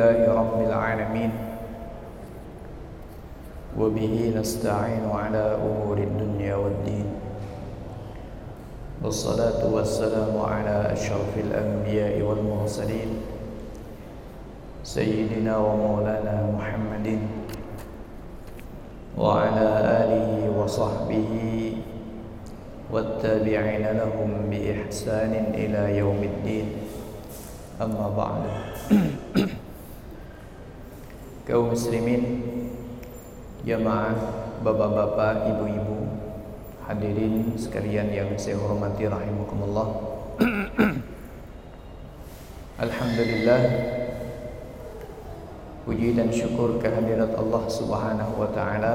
لله رب العالمين. وبه نستعين على أمور الدنيا والدين. والصلاة والسلام على أشرف الأنبياء والمرسلين. سيدنا ومولانا محمد. وعلى آله وصحبه والتابعين لهم بإحسان إلى يوم الدين. أما بعد. Kaum muslimin jamaah bapak-bapak ibu-ibu hadirin sekalian yang saya hormati rahimakumullah. Alhamdulillah puji dan syukur kehadirat Allah Subhanahu wa taala.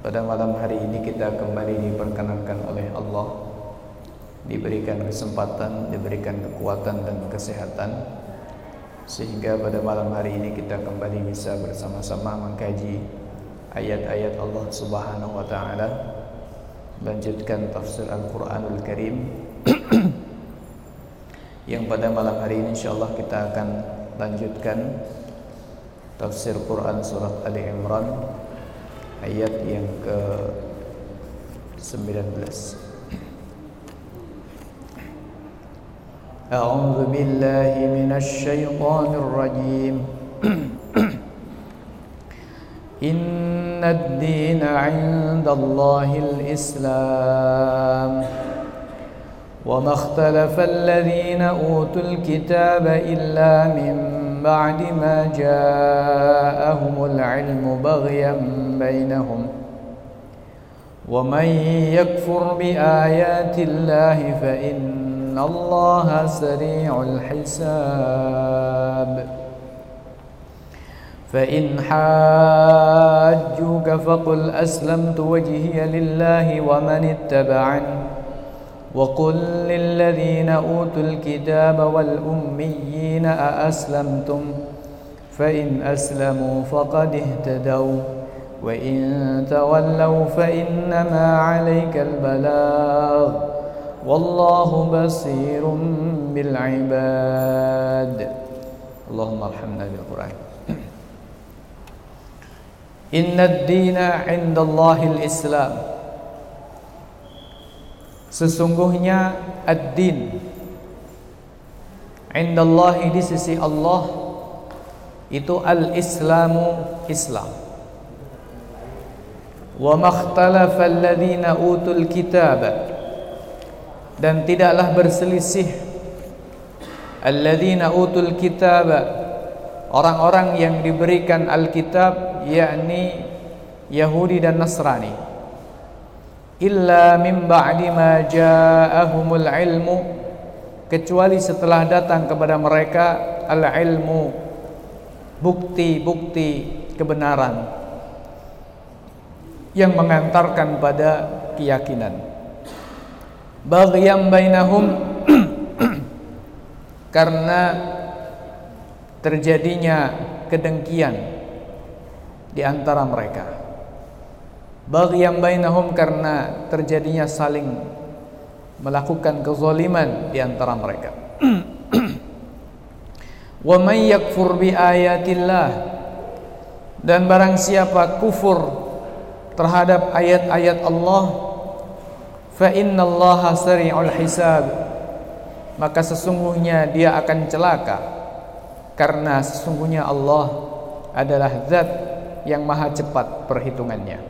Pada malam hari ini kita kembali diperkenankan oleh Allah. Diberikan kesempatan, diberikan kekuatan dan kesehatan sehingga pada malam hari ini kita kembali bisa bersama-sama mengkaji ayat-ayat Allah Subhanahu wa taala lanjutkan tafsir Al-Qur'anul Karim. Yang pada malam hari ini insyaallah kita akan lanjutkan tafsir Quran surat Ali Imran ayat yang ke 19 أعوذ بالله من الشيطان الرجيم. إن الدين عند الله الإسلام. وما اختلف الذين أوتوا الكتاب إلا من بعد ما جاءهم العلم بغيا بينهم. ومن يكفر بآيات الله فإن الله سريع الحساب. فإن حاجوك فقل أسلمت وجهي لله ومن اتبعني. وقل للذين أوتوا الكتاب والأميين أأسلمتم؟ فإن أسلموا فقد اهتدوا. وإن تولوا فإنما عليك البلاغ. والله بصير بالعباد اللهم ارحمنا بالقرآن إن الدين عند الله الإسلام Sesungguhnya ad-din Indallahi di sisi Allah Itu al-islamu Islam Wa makhtalafa alladhina utul kitab Dan tidaklah berselisih. Alladhina utul kitab Orang-orang yang diberikan Alkitab yakni Yahudi dan Nasrani. Illa min ba'di ma ja'ahumul ilmu kecuali setelah datang kepada mereka al ilmu bukti-bukti kebenaran yang mengantarkan pada keyakinan baghyam bainahum. Karena terjadinya kedengkian di antara mereka. Yang bainahum karena terjadinya saling melakukan kezaliman di antara mereka. Wa may yakfur bi ayatillah. Dan barang siapa kufur terhadap ayat-ayat Allah fa innallaha sari'ul hisab maka sesungguhnya dia akan celaka karena sesungguhnya Allah adalah zat yang maha cepat perhitungannya.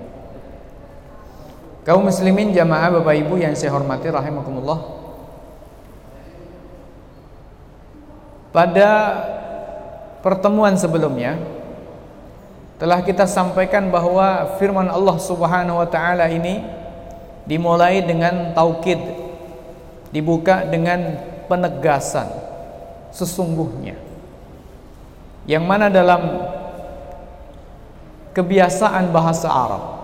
Kaum muslimin jamaah Bapak Ibu yang saya hormati rahimakumullah. Pada pertemuan sebelumnya telah kita sampaikan bahwa firman Allah Subhanahu wa taala ini dimulai dengan taukid, dibuka dengan penegasan sesungguhnya. Yang mana dalam kebiasaan bahasa Arab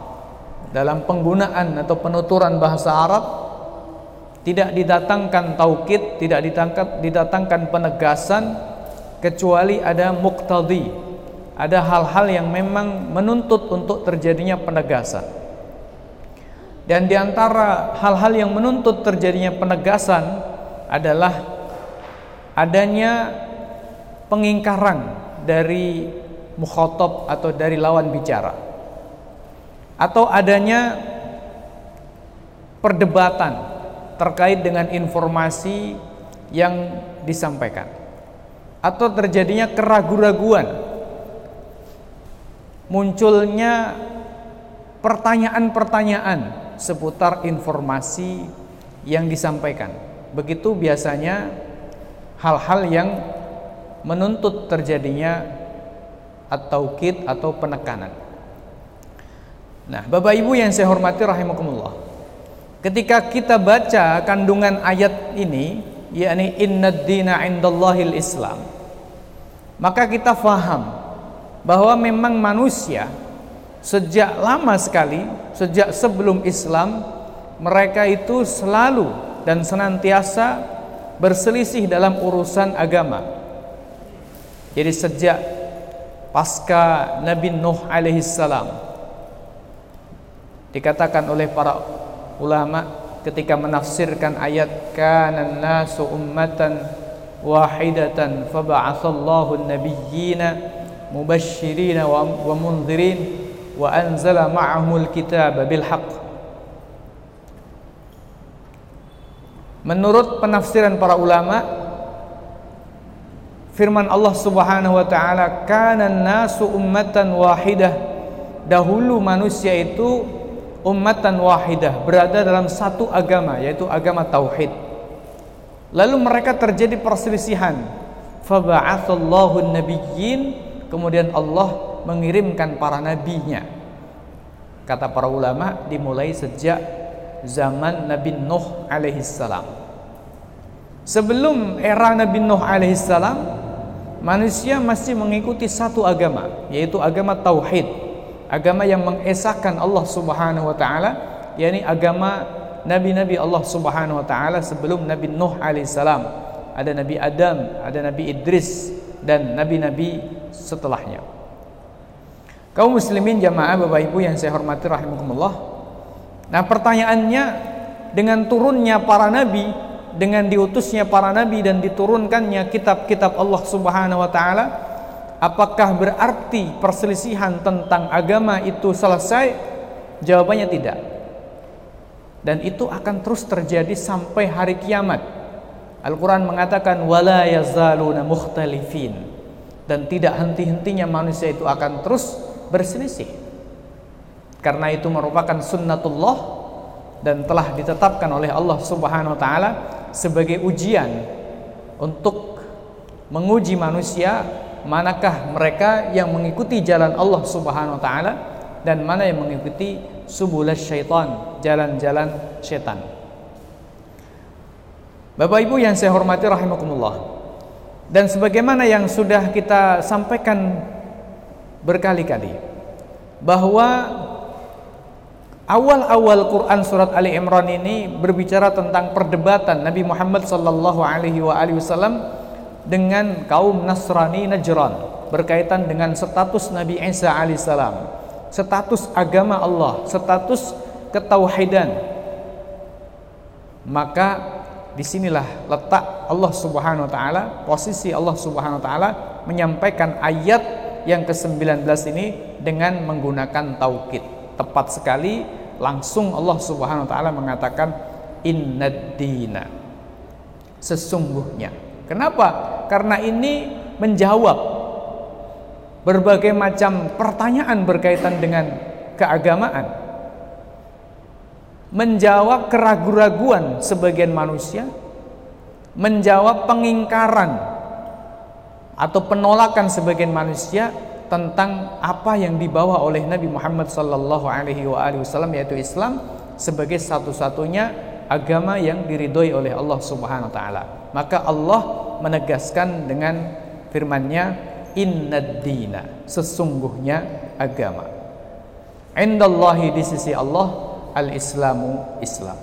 dalam penggunaan atau penuturan bahasa Arab tidak didatangkan taukid, tidak ditangkap, didatangkan penegasan kecuali ada muktadi, ada hal-hal yang memang menuntut untuk terjadinya penegasan. Dan di antara hal-hal yang menuntut terjadinya penegasan adalah adanya pengingkaran dari mukhotob atau dari lawan bicara. Atau adanya perdebatan terkait dengan informasi yang disampaikan. Atau terjadinya keraguan-raguan. Munculnya pertanyaan-pertanyaan seputar informasi yang disampaikan begitu biasanya hal-hal yang menuntut terjadinya atau kit atau penekanan. Nah, Bapak Ibu yang saya hormati rahimakumullah. Ketika kita baca kandungan ayat ini, yakni innad dina indallahil Islam, maka kita faham bahwa memang manusia sejak lama sekali, sejak sebelum Islam, mereka itu selalu dan senantiasa berselisih dalam urusan agama. Jadi sejak pasca Nabi Nuh alaihi salam dikatakan oleh para ulama ketika menafsirkan ayat kana nasu ummatan wahidatan faba'atsallahu an-nabiyyina mubasysyirin wa mundzirin wa anzala ma'ahumul kitaba bil haqq. Menurut penafsiran para ulama firman Allah Subhanahu wa taala kana nasu ummatan wahidah. Dahulu manusia itu ummatan wahidah berada dalam satu agama yaitu agama tauhid. Lalu mereka terjadi perselisihan. Faba'atsallahu nabiyyin kemudian Allah mengirimkan para nabinya. Kata para ulama dimulai sejak zaman Nabi Nuh alaihi salam sebelum era Nabi Nuh alaihi salam manusia masih mengikuti satu agama yaitu agama tauhid. Agama yang mengesahkan Allah Subhanahu wa taala yakni agama nabi-nabi Allah Subhanahu wa taala sebelum Nabi Nuh alaihissalam. Ada Nabi Adam ada Nabi Idris dan nabi-nabi setelahnya kaum muslimin jamaah Bapak Ibu yang saya hormati rahimakumullah. Nah pertanyaannya dengan turunnya para nabi dengan diutusnya para nabi dan diturunkannya kitab-kitab Allah Subhanahu wa taala apakah berarti perselisihan tentang agama itu selesai? Jawabannya tidak. Dan itu akan terus terjadi sampai hari kiamat. Al-Quran mengatakan wala yazaluna mukhtalifin. Dan tidak henti-hentinya manusia itu akan terus berselisih karena itu merupakan sunnatullah dan telah ditetapkan oleh Allah Subhanahu wa taala sebagai ujian untuk menguji manusia manakah mereka yang mengikuti jalan Allah Subhanahu wa taala dan mana yang mengikuti subulas syaitan, jalan-jalan setan. Bapak Ibu yang saya hormati rahimakumullah. Dan sebagaimana yang sudah kita sampaikan berkali-kali bahwa Awal-awal Quran surat Ali Imran ini berbicara tentang perdebatan Nabi Muhammad sallallahu alaihi wasallam dengan kaum Nasrani Najran berkaitan dengan status Nabi Isa alaihissalam, status agama Allah, status ketauhidan. Maka di sinilah letak Allah Subhanahu wa taala, posisi Allah Subhanahu wa taala menyampaikan ayat yang ke-19 ini dengan menggunakan taukid. Tepat sekali langsung Allah Subhanahu wa taala mengatakan innad dina. Sesungguhnya. Kenapa? Karena ini menjawab berbagai macam pertanyaan berkaitan dengan keagamaan. Menjawab keraguan-raguan sebagian manusia. Menjawab pengingkaran atau penolakan sebagian manusia tentang apa yang dibawa oleh Nabi Muhammad sallallahu alaihi wasallam yaitu Islam sebagai satu-satunya agama yang diridhoi oleh Allah Subhanahu wa taala. Maka Allah menegaskan dengan firman-Nya innad dina sesungguhnya agama. Indallahi di sisi Allah al-islamu Islam.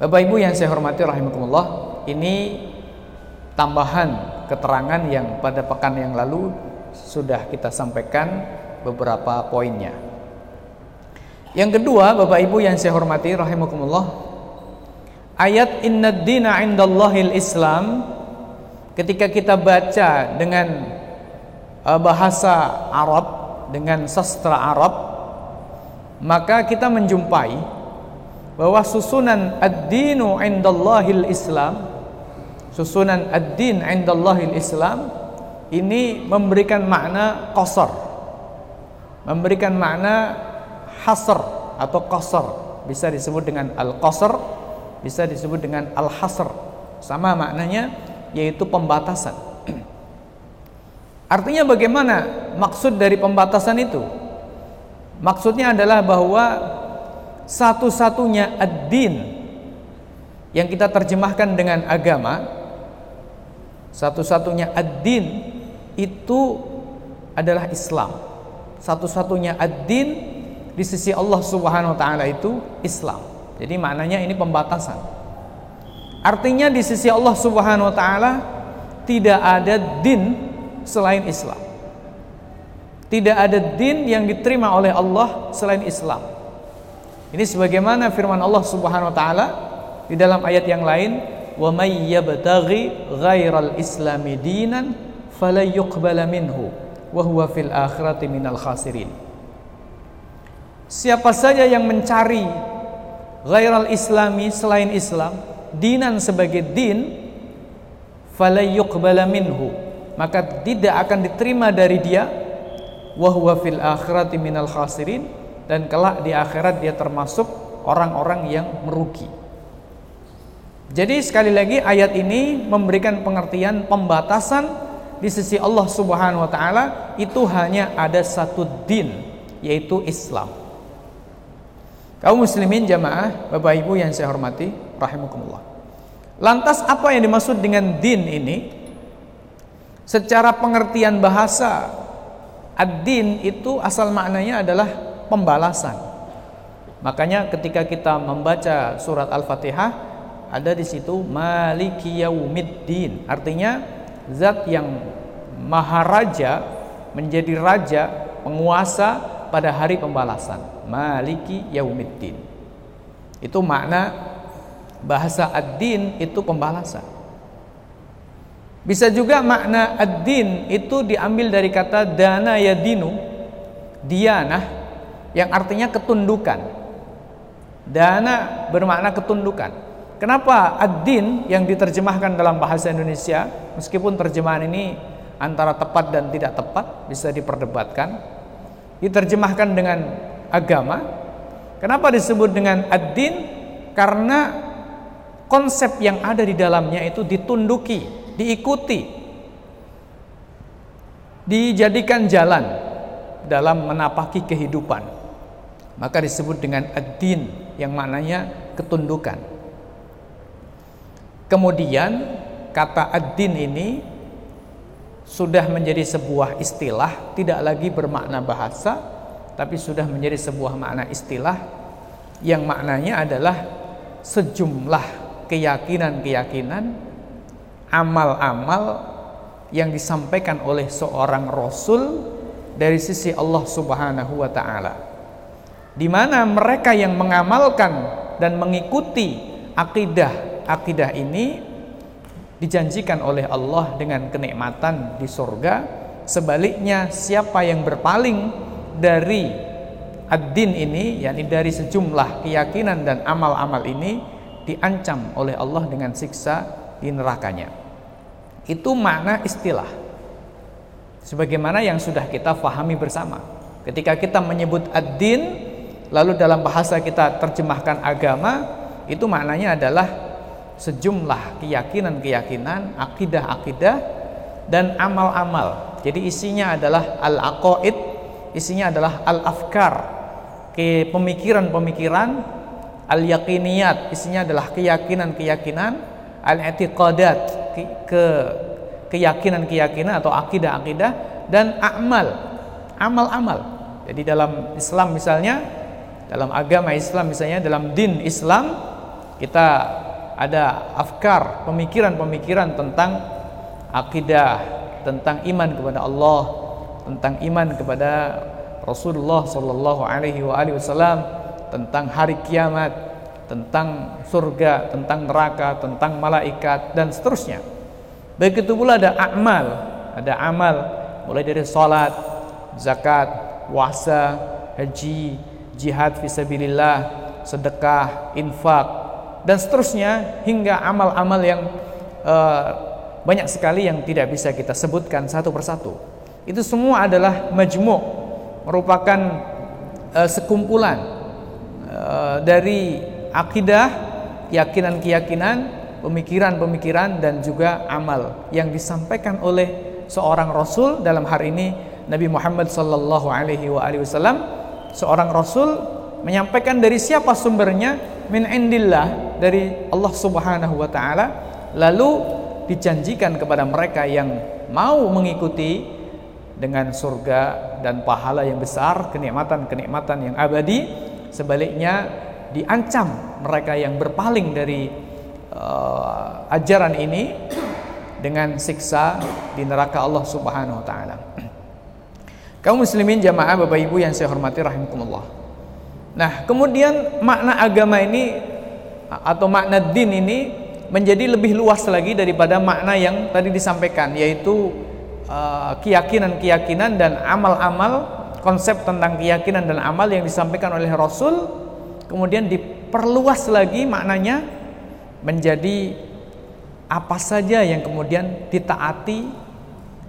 Bapak Ibu yang saya hormati rahimakumullah, ini tambahan keterangan yang pada pekan yang lalu sudah kita sampaikan beberapa poinnya. Yang kedua, Bapak Ibu yang saya hormati rahimakumullah, ayat inna dina indallahil Islam ketika kita baca dengan uh, bahasa Arab dengan sastra Arab maka kita menjumpai bahwa susunan ad-dinu indallahil Islam susunan ad-din indallahil Islam ini memberikan makna qasar. Memberikan makna hasr atau qasar. Bisa disebut dengan al-qasar bisa disebut dengan al-hasr. Sama maknanya yaitu pembatasan. Artinya bagaimana maksud dari pembatasan itu? Maksudnya adalah bahwa satu-satunya ad-din yang kita terjemahkan dengan agama satu-satunya ad-din itu adalah Islam. Satu-satunya ad-din di sisi Allah Subhanahu wa taala itu Islam. Jadi maknanya ini pembatasan. Artinya di sisi Allah Subhanahu wa taala tidak ada din selain Islam. Tidak ada din yang diterima oleh Allah selain Islam. Ini sebagaimana firman Allah Subhanahu wa taala di dalam ayat yang lain, "Wa may yabtaghi ghairal islami dinan fala yuqbala minhu wa huwa fil akhirati minal khasirin." Siapa saja yang mencari ghairal islami selain Islam, dinan sebagai din, fala yuqbala minhu, maka tidak akan diterima dari dia wa huwa fil akhirati minal dan kelak di akhirat dia termasuk orang-orang yang merugi. Jadi sekali lagi ayat ini memberikan pengertian pembatasan di sisi Allah Subhanahu wa taala itu hanya ada satu din yaitu Islam. Kaum muslimin jamaah, Bapak Ibu yang saya hormati, rahimakumullah. Lantas apa yang dimaksud dengan din ini? Secara pengertian bahasa, ad-din itu asal maknanya adalah pembalasan. Makanya ketika kita membaca surat Al-Fatihah ada di situ Maliki Yaumiddin. Artinya zat yang maharaja menjadi raja, penguasa pada hari pembalasan. Maliki Yaumiddin. Itu makna bahasa ad-din itu pembalasan. Bisa juga makna ad-din itu diambil dari kata dana yadinu, dianah yang artinya ketundukan. Dana bermakna ketundukan. Kenapa ad-din yang diterjemahkan dalam bahasa Indonesia meskipun terjemahan ini antara tepat dan tidak tepat bisa diperdebatkan diterjemahkan dengan agama. Kenapa disebut dengan ad-din? Karena konsep yang ada di dalamnya itu ditunduki, diikuti, dijadikan jalan dalam menapaki kehidupan maka disebut dengan ad-din yang maknanya ketundukan. Kemudian kata ad-din ini sudah menjadi sebuah istilah, tidak lagi bermakna bahasa, tapi sudah menjadi sebuah makna istilah yang maknanya adalah sejumlah keyakinan-keyakinan, amal-amal yang disampaikan oleh seorang rasul dari sisi Allah Subhanahu wa taala. Di mana mereka yang mengamalkan dan mengikuti akidah-akidah ini dijanjikan oleh Allah dengan kenikmatan di surga. Sebaliknya siapa yang berpaling dari ad-din ini yakni dari sejumlah keyakinan dan amal-amal ini diancam oleh Allah dengan siksa di nerakanya. Itu makna istilah. Sebagaimana yang sudah kita fahami bersama. Ketika kita menyebut ad-din lalu dalam bahasa kita terjemahkan agama itu maknanya adalah sejumlah keyakinan-keyakinan, akidah-akidah dan amal-amal. Jadi isinya adalah al-aqaid, isinya adalah al-afkar, pemikiran-pemikiran, al-yaqiniyat, isinya adalah keyakinan-keyakinan, al-i'tiqadat, ke keyakinan-keyakinan atau akidah-akidah dan amal, amal-amal. Jadi dalam Islam misalnya dalam agama Islam misalnya dalam din Islam kita ada afkar, pemikiran-pemikiran tentang akidah, tentang iman kepada Allah, tentang iman kepada Rasulullah sallallahu alaihi wasallam, tentang hari kiamat, tentang surga, tentang neraka, tentang malaikat dan seterusnya. Begitu pula ada amal, ada amal mulai dari salat, zakat, puasa, haji, jihad fisabilillah, sedekah, infak dan seterusnya hingga amal-amal yang uh, banyak sekali yang tidak bisa kita sebutkan satu persatu. Itu semua adalah majmuk merupakan uh, sekumpulan uh, dari akidah, keyakinan-keyakinan, pemikiran-pemikiran dan juga amal yang disampaikan oleh seorang rasul dalam hari ini Nabi Muhammad sallallahu alaihi wasallam seorang rasul menyampaikan dari siapa sumbernya min indillah dari Allah Subhanahu wa taala lalu dijanjikan kepada mereka yang mau mengikuti dengan surga dan pahala yang besar kenikmatan-kenikmatan yang abadi sebaliknya diancam mereka yang berpaling dari uh, ajaran ini dengan siksa di neraka Allah Subhanahu wa taala. Kaum muslimin jamaah Bapak Ibu yang saya hormati rahimakumullah. Nah, kemudian makna agama ini atau makna din ini menjadi lebih luas lagi daripada makna yang tadi disampaikan yaitu uh, keyakinan-keyakinan dan amal-amal konsep tentang keyakinan dan amal yang disampaikan oleh Rasul kemudian diperluas lagi maknanya menjadi apa saja yang kemudian ditaati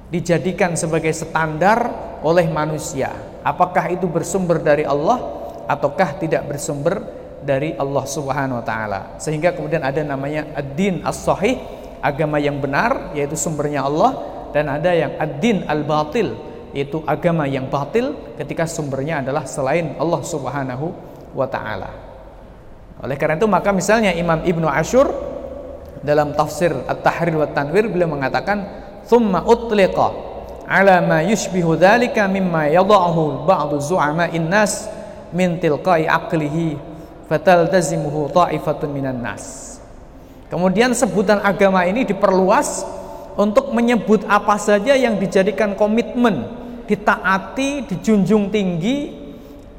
dijadikan sebagai standar oleh manusia. Apakah itu bersumber dari Allah ataukah tidak bersumber dari Allah Subhanahu wa taala. Sehingga kemudian ada namanya ad-din as-sahih, agama yang benar yaitu sumbernya Allah dan ada yang ad-din al-batil yaitu agama yang batil ketika sumbernya adalah selain Allah Subhanahu wa taala. Oleh karena itu maka misalnya Imam Ibnu Ashur dalam tafsir At-Tahrir wa Tanwir beliau mengatakan thumma utliqa ala ma yushbihu dhalika mimma yada'ahu ba'du zu'ama'in nas min tilqai aqlihi fataltazimuhu ta'ifatun minan nas. Kemudian sebutan agama ini diperluas untuk menyebut apa saja yang dijadikan komitmen ditaati, dijunjung tinggi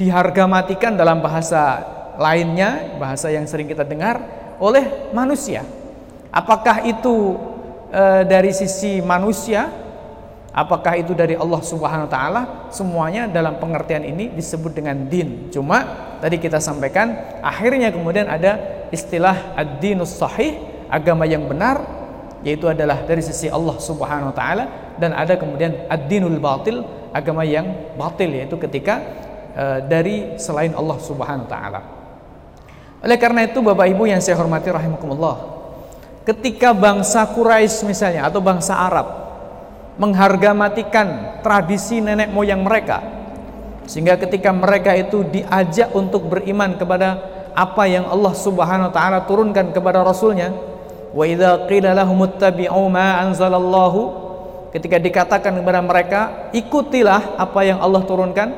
diharga matikan dalam bahasa lainnya bahasa yang sering kita dengar oleh manusia. Apakah itu e, dari sisi manusia apakah itu dari Allah Subhanahu wa taala? Semuanya dalam pengertian ini disebut dengan din. Cuma tadi kita sampaikan akhirnya kemudian ada istilah ad-dinus sahih agama yang benar yaitu adalah dari sisi Allah Subhanahu wa taala dan ada kemudian ad-dinul batil agama yang batil yaitu ketika e, dari selain Allah Subhanahu wa taala. Oleh karena itu Bapak Ibu yang saya hormati rahimakumullah ketika bangsa Quraisy misalnya atau bangsa Arab mengharga matikan tradisi nenek moyang mereka sehingga ketika mereka itu diajak untuk beriman kepada apa yang Allah Subhanahu wa taala turunkan kepada rasulnya wa idza qila lahum ma anzalallahu ketika dikatakan kepada mereka ikutilah apa yang Allah turunkan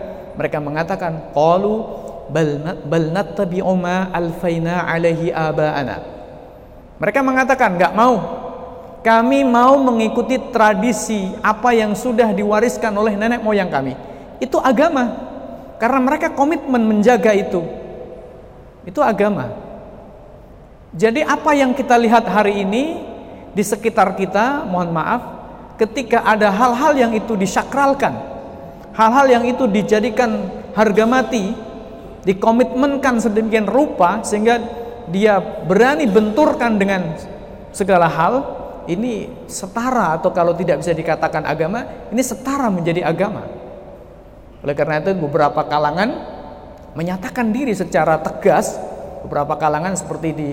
mereka mengatakan qalu bal bal nattabi'u ma alfaina alaihi aba'ana mereka mengatakan nggak mau. Kami mau mengikuti tradisi apa yang sudah diwariskan oleh nenek moyang kami. Itu agama. Karena mereka komitmen menjaga itu. Itu agama. Jadi apa yang kita lihat hari ini di sekitar kita, mohon maaf, ketika ada hal-hal yang itu disakralkan, hal-hal yang itu dijadikan harga mati, dikomitmenkan sedemikian rupa sehingga dia berani benturkan dengan segala hal ini setara atau kalau tidak bisa dikatakan agama ini setara menjadi agama. Oleh karena itu beberapa kalangan menyatakan diri secara tegas beberapa kalangan seperti di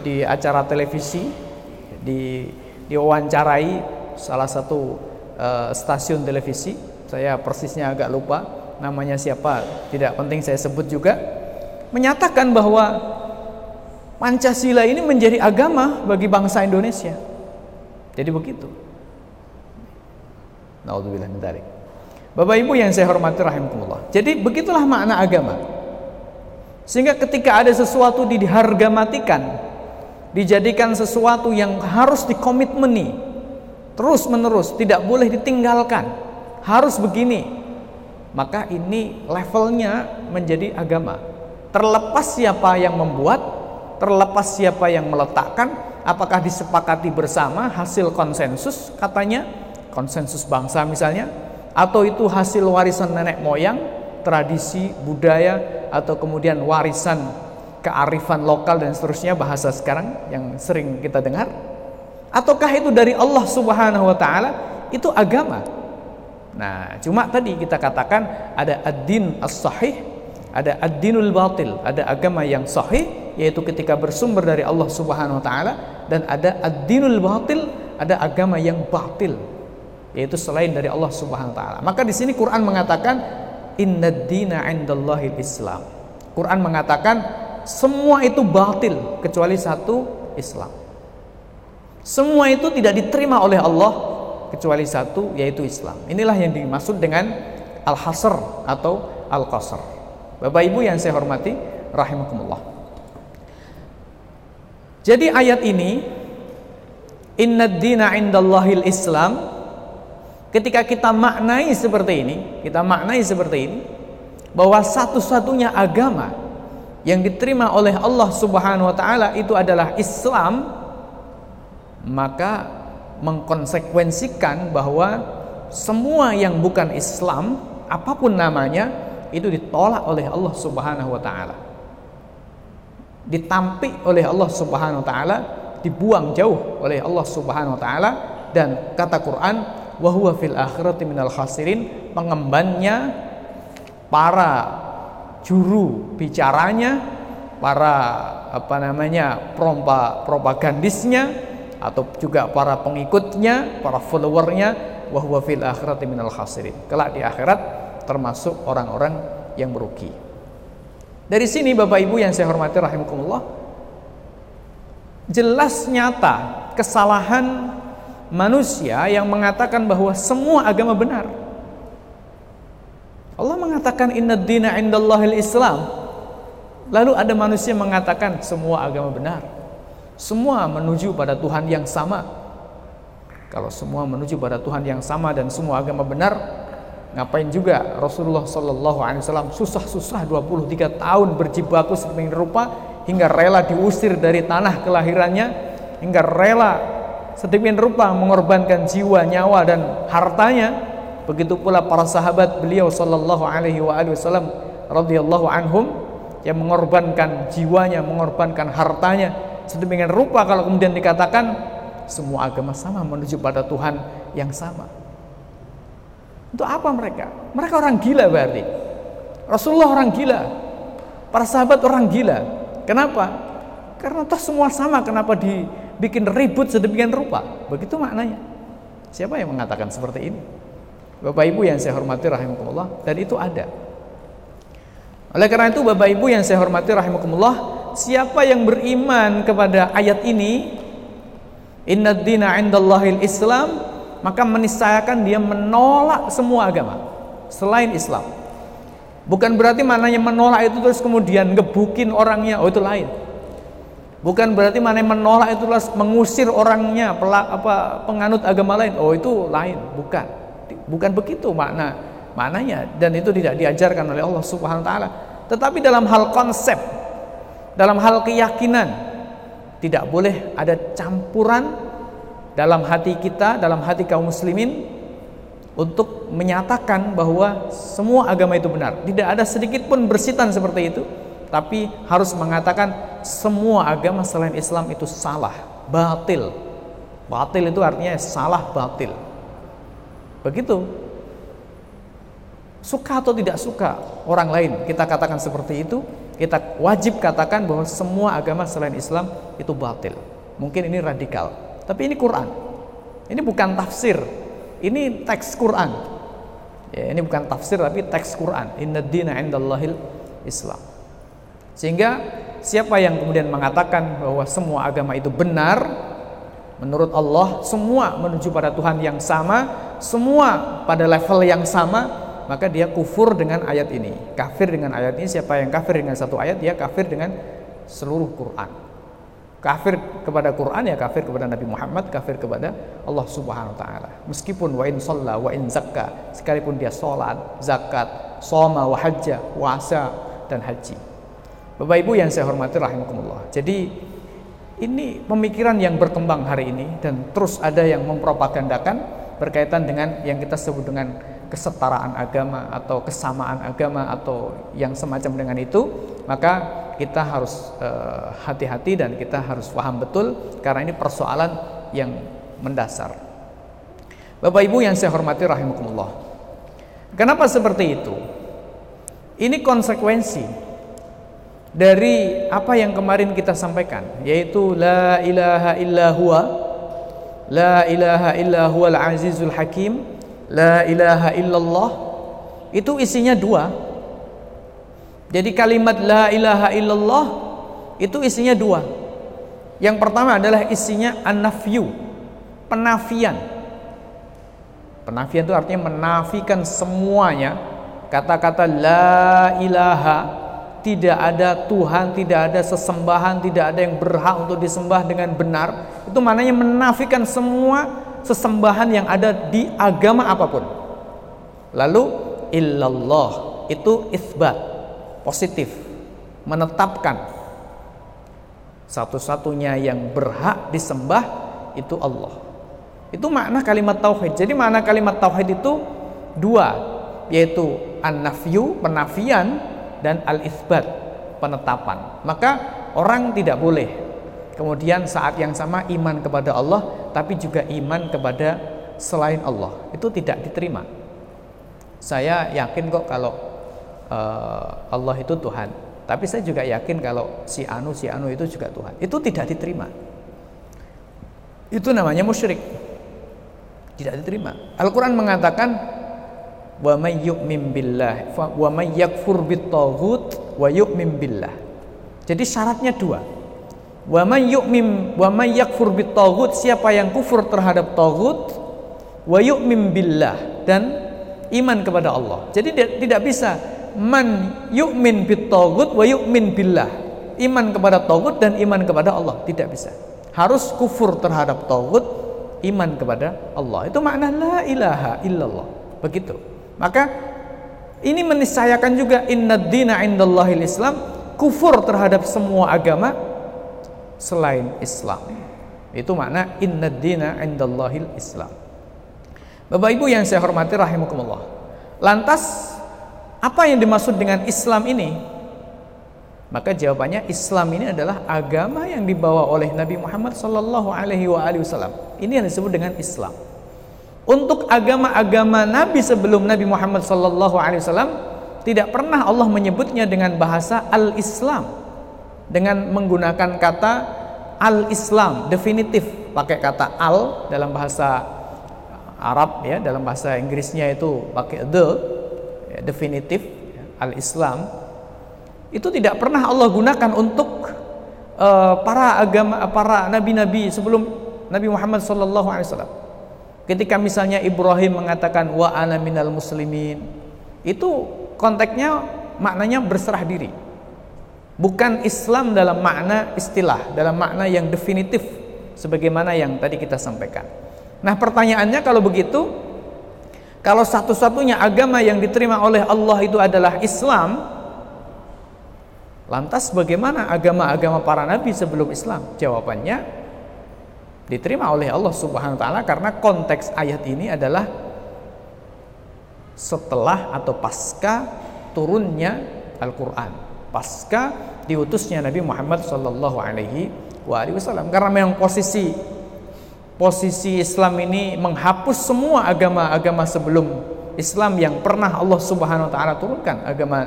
di acara televisi di diwawancarai salah satu uh, stasiun televisi. Saya persisnya agak lupa namanya siapa tidak penting saya sebut juga. Menyatakan bahwa Pancasila ini menjadi agama bagi bangsa Indonesia. Jadi begitu. Naudzubillah min Bapak Ibu yang saya hormati rahimakumullah. Jadi begitulah makna agama. Sehingga ketika ada sesuatu diharga matikan, dijadikan sesuatu yang harus dikomitmeni terus menerus, tidak boleh ditinggalkan, harus begini. Maka ini levelnya menjadi agama. Terlepas siapa yang membuat, terlepas siapa yang meletakkan apakah disepakati bersama hasil konsensus katanya? Konsensus bangsa misalnya? Atau itu hasil warisan nenek moyang tradisi budaya atau kemudian warisan kearifan lokal dan seterusnya bahasa sekarang yang sering kita dengar? Ataukah itu dari Allah Subhanahu wa taala? Itu agama. Nah cuma tadi kita katakan ada ad-din as-sahih ada ad-dinul batil ada agama yang sahih yaitu ketika bersumber dari Allah Subhanahu wa taala dan ada ad-dinul batil, ada agama yang batil yaitu selain dari Allah Subhanahu wa taala. Maka di sini Quran mengatakan innad dina 'indallahil Islam. Quran mengatakan semua itu batil kecuali satu Islam. Semua itu tidak diterima oleh Allah kecuali satu yaitu Islam. Inilah yang dimaksud dengan al-hasr atau al-qasr. Bapak Ibu yang saya hormati rahimakumullah. Jadi ayat ini Inna dina indallahil Islam Ketika kita maknai seperti ini Kita maknai seperti ini Bahwa satu-satunya agama Yang diterima oleh Allah subhanahu wa ta'ala Itu adalah Islam Maka Mengkonsekuensikan bahwa Semua yang bukan Islam Apa pun namanya Itu ditolak oleh Allah subhanahu wa ta'ala ditampik oleh Allah Subhanahu wa taala, dibuang jauh oleh Allah Subhanahu wa taala dan kata Quran wa huwa fil akhirati minal khasirin pengembannya para juru bicaranya para apa namanya prompa propagandisnya atau juga para pengikutnya para followernya wa huwa fil akhirati minal khasirin. Kelak di akhirat termasuk orang-orang yang merugi dari sini Bapak Ibu yang saya hormati rahimakumullah jelas nyata kesalahan manusia yang mengatakan bahwa semua agama benar. Allah mengatakan inna dina indallahil Islam. Lalu ada manusia mengatakan semua agama benar. Semua menuju pada Tuhan yang sama. Kalau semua menuju pada Tuhan yang sama dan semua agama benar, Ngapain juga Rasulullah Shallallahu Alaihi Wasallam susah-susah 23 tahun berjibaku sedemikian rupa hingga rela diusir dari tanah kelahirannya hingga rela sedemikian rupa mengorbankan jiwa, nyawa dan hartanya. Begitu pula para sahabat beliau Shallallahu Alaihi Wasallam radhiyallahu anhum yang mengorbankan jiwanya, mengorbankan hartanya. Sedemikian rupa kalau kemudian dikatakan semua agama sama menuju pada Tuhan yang sama. Untuk apa mereka? Mereka orang gila berarti. Rasulullah orang gila. Para sahabat orang gila. Kenapa? Karena toh semua sama, kenapa dibikin ribut sedemikian rupa? Begitu maknanya. Siapa yang mengatakan seperti ini? Bapak Ibu yang saya hormati rahimakumullah dan itu ada. Oleh karena itu Bapak Ibu yang saya hormati rahimakumullah, siapa yang beriman kepada ayat ini, Inna dina indallahil Islam, maka meniscayakan dia menolak semua agama selain Islam. Bukan berarti maknanya menolak itu terus kemudian ngebukin orangnya, oh itu lain. Bukan berarti mana menolak itu terus mengusir orangnya, pelak, apa penganut agama lain, oh itu lain, bukan. Bukan begitu makna maknanya dan itu tidak diajarkan oleh Allah Subhanahu wa taala. Tetapi dalam hal konsep, dalam hal keyakinan tidak boleh ada campuran dalam hati kita, dalam hati kaum muslimin untuk menyatakan bahwa semua agama itu benar. Tidak ada sedikit pun bersitan seperti itu, tapi harus mengatakan semua agama selain Islam itu salah, batil. Batil itu artinya salah batil. Begitu. Suka atau tidak suka orang lain kita katakan seperti itu, kita wajib katakan bahwa semua agama selain Islam itu batil. Mungkin ini radikal, tapi ini Quran. Ini bukan tafsir. Ini teks Quran. Ya, ini bukan tafsir tapi teks Quran. Inna dina indallahil Islam. Sehingga siapa yang kemudian mengatakan bahwa semua agama itu benar menurut Allah, semua menuju pada Tuhan yang sama, semua pada level yang sama, maka dia kufur dengan ayat ini. Kafir dengan ayat ini siapa yang kafir dengan satu ayat, dia kafir dengan seluruh Quran. Kafir kepada Quran ya kafir kepada Nabi Muhammad, kafir kepada Allah Subhanahu wa taala. Meskipun wa in shalla wa in zakka, sekalipun dia salat, zakat, soma wa hajja, puasa dan haji. Bapak Ibu yang saya hormati rahimakumullah. Jadi ini pemikiran yang berkembang hari ini dan terus ada yang mempropagandakan berkaitan dengan yang kita sebut dengan kesetaraan agama atau kesamaan agama atau yang semacam dengan itu, maka kita harus eh, hati-hati uh, dan kita harus paham betul karena ini persoalan yang mendasar. Bapak Ibu yang saya hormati rahimakumullah. Kenapa seperti itu? Ini konsekuensi dari apa yang kemarin kita sampaikan yaitu la ilaha illa huwa la ilaha illa huwal azizul hakim la ilaha illallah itu isinya dua jadi kalimat la ilaha illallah itu isinya dua yang pertama adalah isinya an-nafyu penafian penafian itu artinya menafikan semuanya kata-kata la ilaha tidak ada Tuhan, tidak ada sesembahan, tidak ada yang berhak untuk disembah dengan benar. Itu maknanya menafikan semua sesembahan yang ada di agama apa pun. Lalu illallah itu isbat, positif, menetapkan satu-satunya yang berhak disembah itu Allah. Itu makna kalimat tauhid. Jadi makna kalimat tauhid itu dua, yaitu an-nafyu, penafian dan al-isbat penetapan. Maka orang tidak boleh kemudian saat yang sama iman kepada Allah tapi juga iman kepada selain Allah. Itu tidak diterima. Saya yakin kok kalau uh, Allah itu Tuhan. Tapi saya juga yakin kalau si anu si anu itu juga Tuhan. Itu tidak diterima. Itu namanya musyrik. Tidak diterima. Al-Qur'an mengatakan wa may yu'min billah wa may yakfur bitaghut wa yu'min billah. Jadi syaratnya dua. Wa may yu'min wa may yakfur bitaghut siapa yang kufur terhadap taghut wa yu'min billah dan iman kepada Allah. Jadi tidak bisa man yu'min bitaghut wa yu'min billah. Iman kepada taghut dan iman kepada Allah tidak bisa. Harus kufur terhadap taghut, iman kepada Allah. Itu makna la ilaha illallah. Begitu. Maka ini meniscayakan juga inna dina indallahil Islam kufur terhadap semua agama selain Islam. Itu makna inna dina indallahil Islam. Bapak Ibu yang saya hormati rahimakumullah. Lantas apa yang dimaksud dengan Islam ini? Maka jawabannya Islam ini adalah agama yang dibawa oleh Nabi Muhammad sallallahu alaihi wasallam. Ini yang disebut dengan Islam. Untuk agama-agama Nabi sebelum Nabi Muhammad sallallahu alaihi wasallam tidak pernah Allah menyebutnya dengan bahasa al-Islam dengan menggunakan kata al-Islam definitif pakai kata al dalam bahasa Arab ya dalam bahasa Inggrisnya itu pakai the definitif al-Islam itu tidak pernah Allah gunakan untuk uh, para agama para nabi-nabi sebelum Nabi Muhammad sallallahu alaihi wasallam Ketika misalnya Ibrahim mengatakan wa ana minal muslimin, itu konteksnya maknanya berserah diri. Bukan Islam dalam makna istilah, dalam makna yang definitif sebagaimana yang tadi kita sampaikan. Nah, pertanyaannya kalau begitu, kalau satu-satunya agama yang diterima oleh Allah itu adalah Islam, lantas bagaimana agama-agama para nabi sebelum Islam? Jawabannya diterima oleh Allah Subhanahu wa taala karena konteks ayat ini adalah setelah atau pasca turunnya Al-Qur'an, pasca diutusnya Nabi Muhammad sallallahu alaihi wasallam karena memang posisi posisi Islam ini menghapus semua agama-agama sebelum Islam yang pernah Allah Subhanahu wa taala turunkan, agama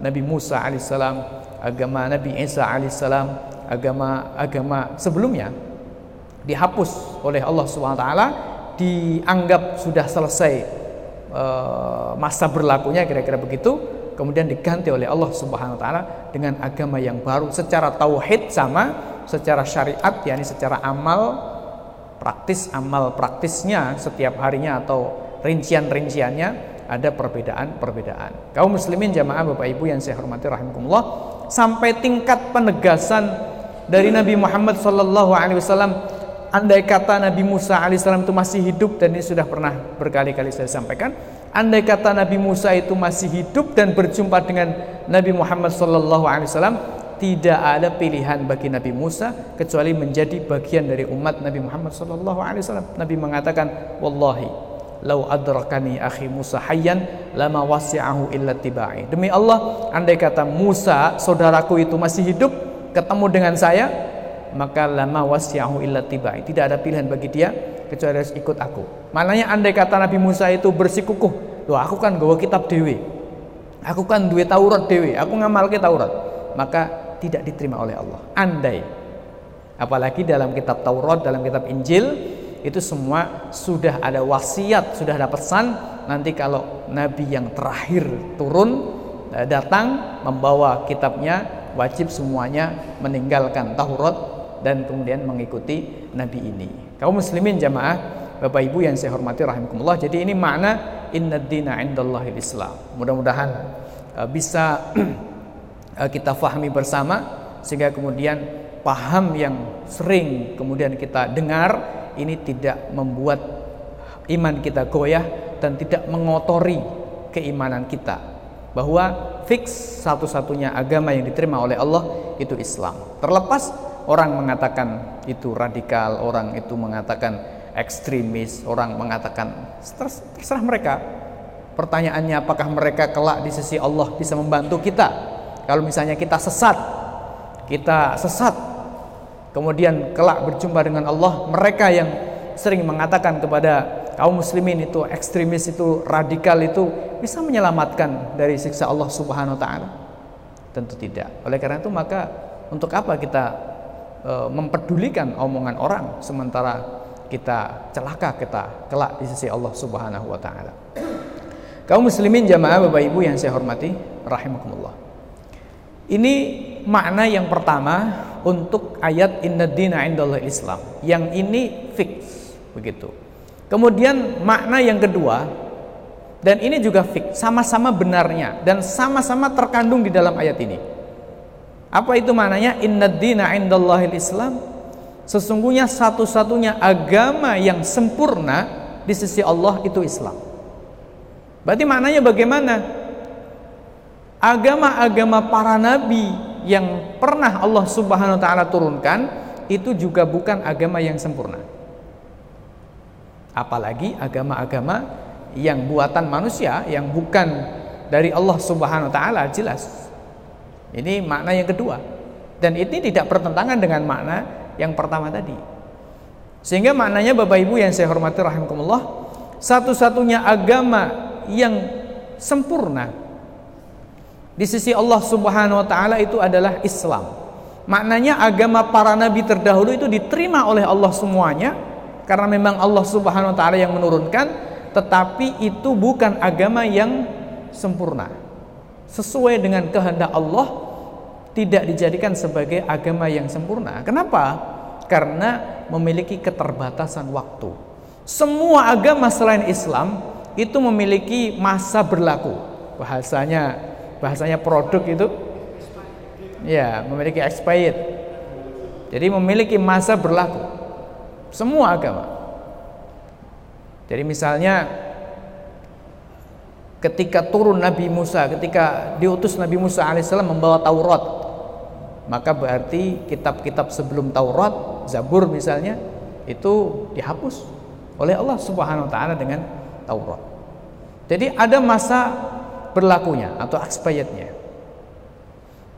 Nabi Musa alaihissalam, agama Nabi Isa alaihissalam, agama agama sebelumnya dihapus oleh Allah SWT dianggap sudah selesai uh, masa berlakunya kira-kira begitu kemudian diganti oleh Allah Subhanahu wa taala dengan agama yang baru secara tauhid sama secara syariat yakni secara amal praktis amal praktisnya setiap harinya atau rincian-rinciannya ada perbedaan-perbedaan. Kaum muslimin jamaah Bapak Ibu yang saya hormati rahimakumullah sampai tingkat penegasan dari Nabi Muhammad sallallahu alaihi wasallam andai kata Nabi Musa alaihissalam itu masih hidup dan ini sudah pernah berkali-kali saya sampaikan andai kata Nabi Musa itu masih hidup dan berjumpa dengan Nabi Muhammad sallallahu alaihi wasallam tidak ada pilihan bagi Nabi Musa kecuali menjadi bagian dari umat Nabi Muhammad SAW. Nabi mengatakan, Wallahi, lau adrakani akhi Musa hayyan lama wasi'ahu illa tibai. Demi Allah, andai kata Musa, saudaraku itu masih hidup, ketemu dengan saya, maka lama wasi'ahu illa tibai. Tidak ada pilihan bagi dia kecuali harus ikut aku. Maknanya andai kata Nabi Musa itu bersikukuh, loh aku kan gawa kitab dewi. Aku kan duit Taurat dewi, aku ngamal ke Taurat. Maka tidak diterima oleh Allah. Andai apalagi dalam kitab Taurat, dalam kitab Injil itu semua sudah ada wasiat, sudah ada pesan nanti kalau nabi yang terakhir turun eh, datang membawa kitabnya wajib semuanya meninggalkan Taurat dan kemudian mengikuti nabi ini. Kaum muslimin jamaah, Bapak Ibu yang saya hormati rahimakumullah. Jadi ini makna inna dina indallahil Islam. Mudah-mudahan uh, bisa kita fahami bersama sehingga kemudian paham yang sering kemudian kita dengar ini tidak membuat iman kita goyah dan tidak mengotori keimanan kita bahwa fix satu-satunya agama yang diterima oleh Allah itu Islam. Terlepas orang mengatakan itu radikal, orang itu mengatakan ekstremis, orang mengatakan terserah mereka. Pertanyaannya apakah mereka kelak di sisi Allah bisa membantu kita? Kalau misalnya kita sesat, kita sesat kemudian kelak berjumpa dengan Allah mereka yang sering mengatakan kepada kaum muslimin itu ekstremis itu radikal itu bisa menyelamatkan dari siksa Allah Subhanahu wa taala? Tentu tidak. Oleh karena itu maka untuk apa kita e, mempedulikan omongan orang sementara kita celaka kita kelak di sisi Allah Subhanahu wa taala? Kaum muslimin jamaah Bapak Ibu yang saya hormati rahimakumullah ini makna yang pertama untuk ayat inna dina indallah Islam. Yang ini fix begitu. Kemudian makna yang kedua dan ini juga fix, sama-sama benarnya dan sama-sama terkandung di dalam ayat ini. Apa itu maknanya? Inna dina indallah Islam. Sesungguhnya satu-satunya agama yang sempurna di sisi Allah itu Islam. Berarti maknanya bagaimana? Agama-agama para nabi yang pernah Allah Subhanahu wa taala turunkan itu juga bukan agama yang sempurna. Apalagi agama-agama yang buatan manusia yang bukan dari Allah Subhanahu wa taala jelas. Ini makna yang kedua. Dan ini tidak bertentangan dengan makna yang pertama tadi. Sehingga maknanya Bapak Ibu yang saya hormati rahimakumullah, satu-satunya agama yang sempurna di sisi Allah Subhanahu wa taala itu adalah Islam. Maknanya agama para nabi terdahulu itu diterima oleh Allah semuanya karena memang Allah Subhanahu wa taala yang menurunkan, tetapi itu bukan agama yang sempurna. Sesuai dengan kehendak Allah tidak dijadikan sebagai agama yang sempurna. Kenapa? Karena memiliki keterbatasan waktu. Semua agama selain Islam itu memiliki masa berlaku. Bahasanya bahasanya produk itu ya memiliki expired. Jadi memiliki masa berlaku. Semua agama. Jadi misalnya ketika turun Nabi Musa ketika diutus Nabi Musa alaihissalam membawa Taurat maka berarti kitab-kitab sebelum Taurat Zabur misalnya itu dihapus oleh Allah Subhanahu wa taala dengan Taurat. Jadi ada masa berlakunya atau expirednya.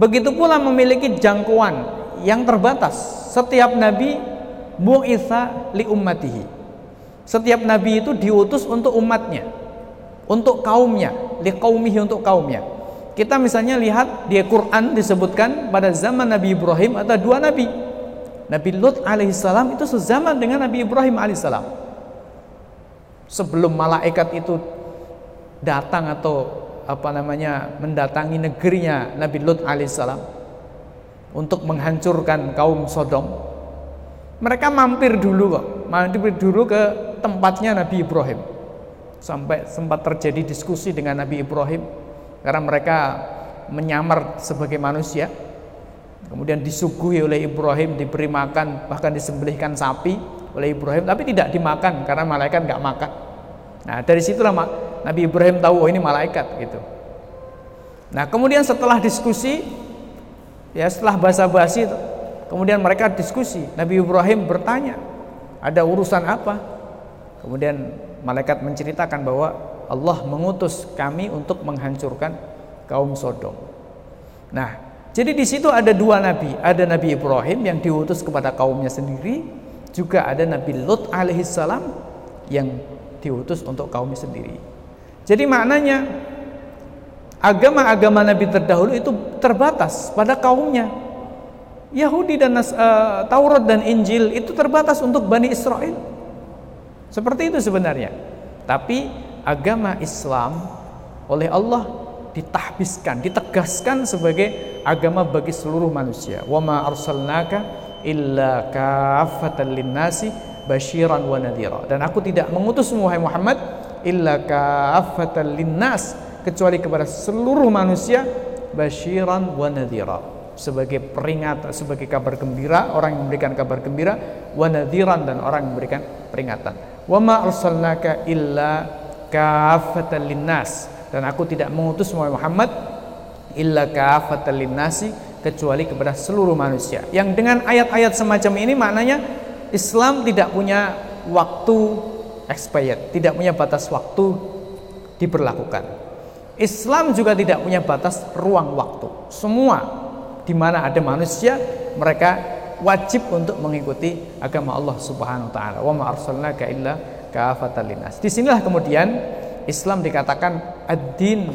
Begitu pula memiliki jangkauan yang terbatas. Setiap nabi bu'itha li ummatihi. Setiap nabi itu diutus untuk umatnya, untuk kaumnya, li qaumihi untuk kaumnya. Kita misalnya lihat di Quran disebutkan pada zaman Nabi Ibrahim ada dua nabi. Nabi Lut alaihissalam itu sezaman dengan Nabi Ibrahim alaihissalam. Sebelum malaikat itu datang atau apa namanya mendatangi negerinya Nabi Lut alaihissalam untuk menghancurkan kaum Sodom. Mereka mampir dulu kok, mampir dulu ke tempatnya Nabi Ibrahim. Sampai sempat terjadi diskusi dengan Nabi Ibrahim karena mereka menyamar sebagai manusia. Kemudian disuguhi oleh Ibrahim, diberi makan, bahkan disembelihkan sapi oleh Ibrahim, tapi tidak dimakan karena malaikat nggak makan. Nah dari situlah Nabi Ibrahim tahu oh ini malaikat gitu. Nah kemudian setelah diskusi Ya setelah basa-basi kemudian mereka diskusi. Nabi Ibrahim bertanya, "Ada urusan apa?" Kemudian malaikat menceritakan bahwa Allah mengutus kami untuk menghancurkan kaum Sodom. Nah, jadi di situ ada dua nabi, ada Nabi Ibrahim yang diutus kepada kaumnya sendiri, juga ada Nabi Lut alaihissalam yang diutus untuk kaumnya sendiri. Jadi maknanya agama-agama Nabi terdahulu itu terbatas pada kaumnya. Yahudi dan uh, Taurat dan Injil itu terbatas untuk Bani Israel. Seperti itu sebenarnya. Tapi agama Islam oleh Allah ditahbiskan, ditegaskan sebagai agama bagi seluruh manusia. Wa ma arsalnaka illa kafatan linnasi basyiran wa nadhira. Dan aku tidak mengutus Muhammad illa kafatan linnas kecuali kepada seluruh manusia basyiran wa nadhira. Sebagai peringatan sebagai kabar gembira orang yang memberikan kabar gembira wa nadhiran dan orang yang memberikan peringatan. Wa ma arsalnaka illa kafatan linnas. Dan aku tidak mengutus Muhammad illa kafatan linnasi kecuali kepada seluruh manusia. Yang dengan ayat-ayat semacam ini maknanya Islam tidak punya waktu expired tidak punya batas waktu diberlakukan Islam juga tidak punya batas ruang waktu. Semua di mana ada manusia, mereka wajib untuk mengikuti agama Allah Subhanahu wa taala. Wa ma arsalnaka illa kafatan linnas. Di sinilah kemudian Islam dikatakan ad-din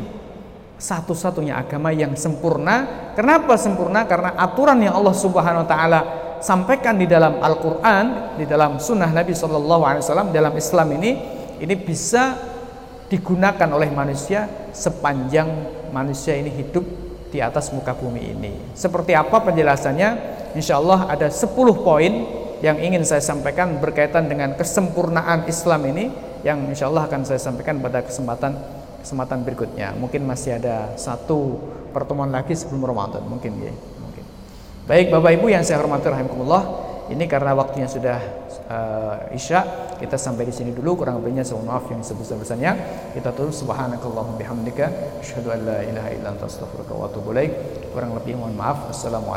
satu-satunya agama yang sempurna. Kenapa sempurna? Karena aturan yang Allah Subhanahu wa taala sampaikan di dalam Al-Qur'an, di dalam sunnah Nabi Shallallahu alaihi dalam Islam ini ini bisa digunakan oleh manusia sepanjang manusia ini hidup di atas muka bumi ini. Seperti apa penjelasannya? Insya Allah ada 10 poin yang ingin saya sampaikan berkaitan dengan kesempurnaan Islam ini yang insya Allah akan saya sampaikan pada kesempatan kesempatan berikutnya. Mungkin masih ada satu pertemuan lagi sebelum Ramadan, mungkin ya. Baik Bapak Ibu yang saya hormati rahimakumullah, ini karena waktunya sudah uh, Isya kita sampai di sini dulu kurang lebihnya saya maaf yang sebesar-besarnya. Kita tutup subhanakallahumma bihamdika asyhadu an la ilaha illa anta astaghfiruka wa atubu ilaik. Kurang lebih mohon maaf. Assalamualaikum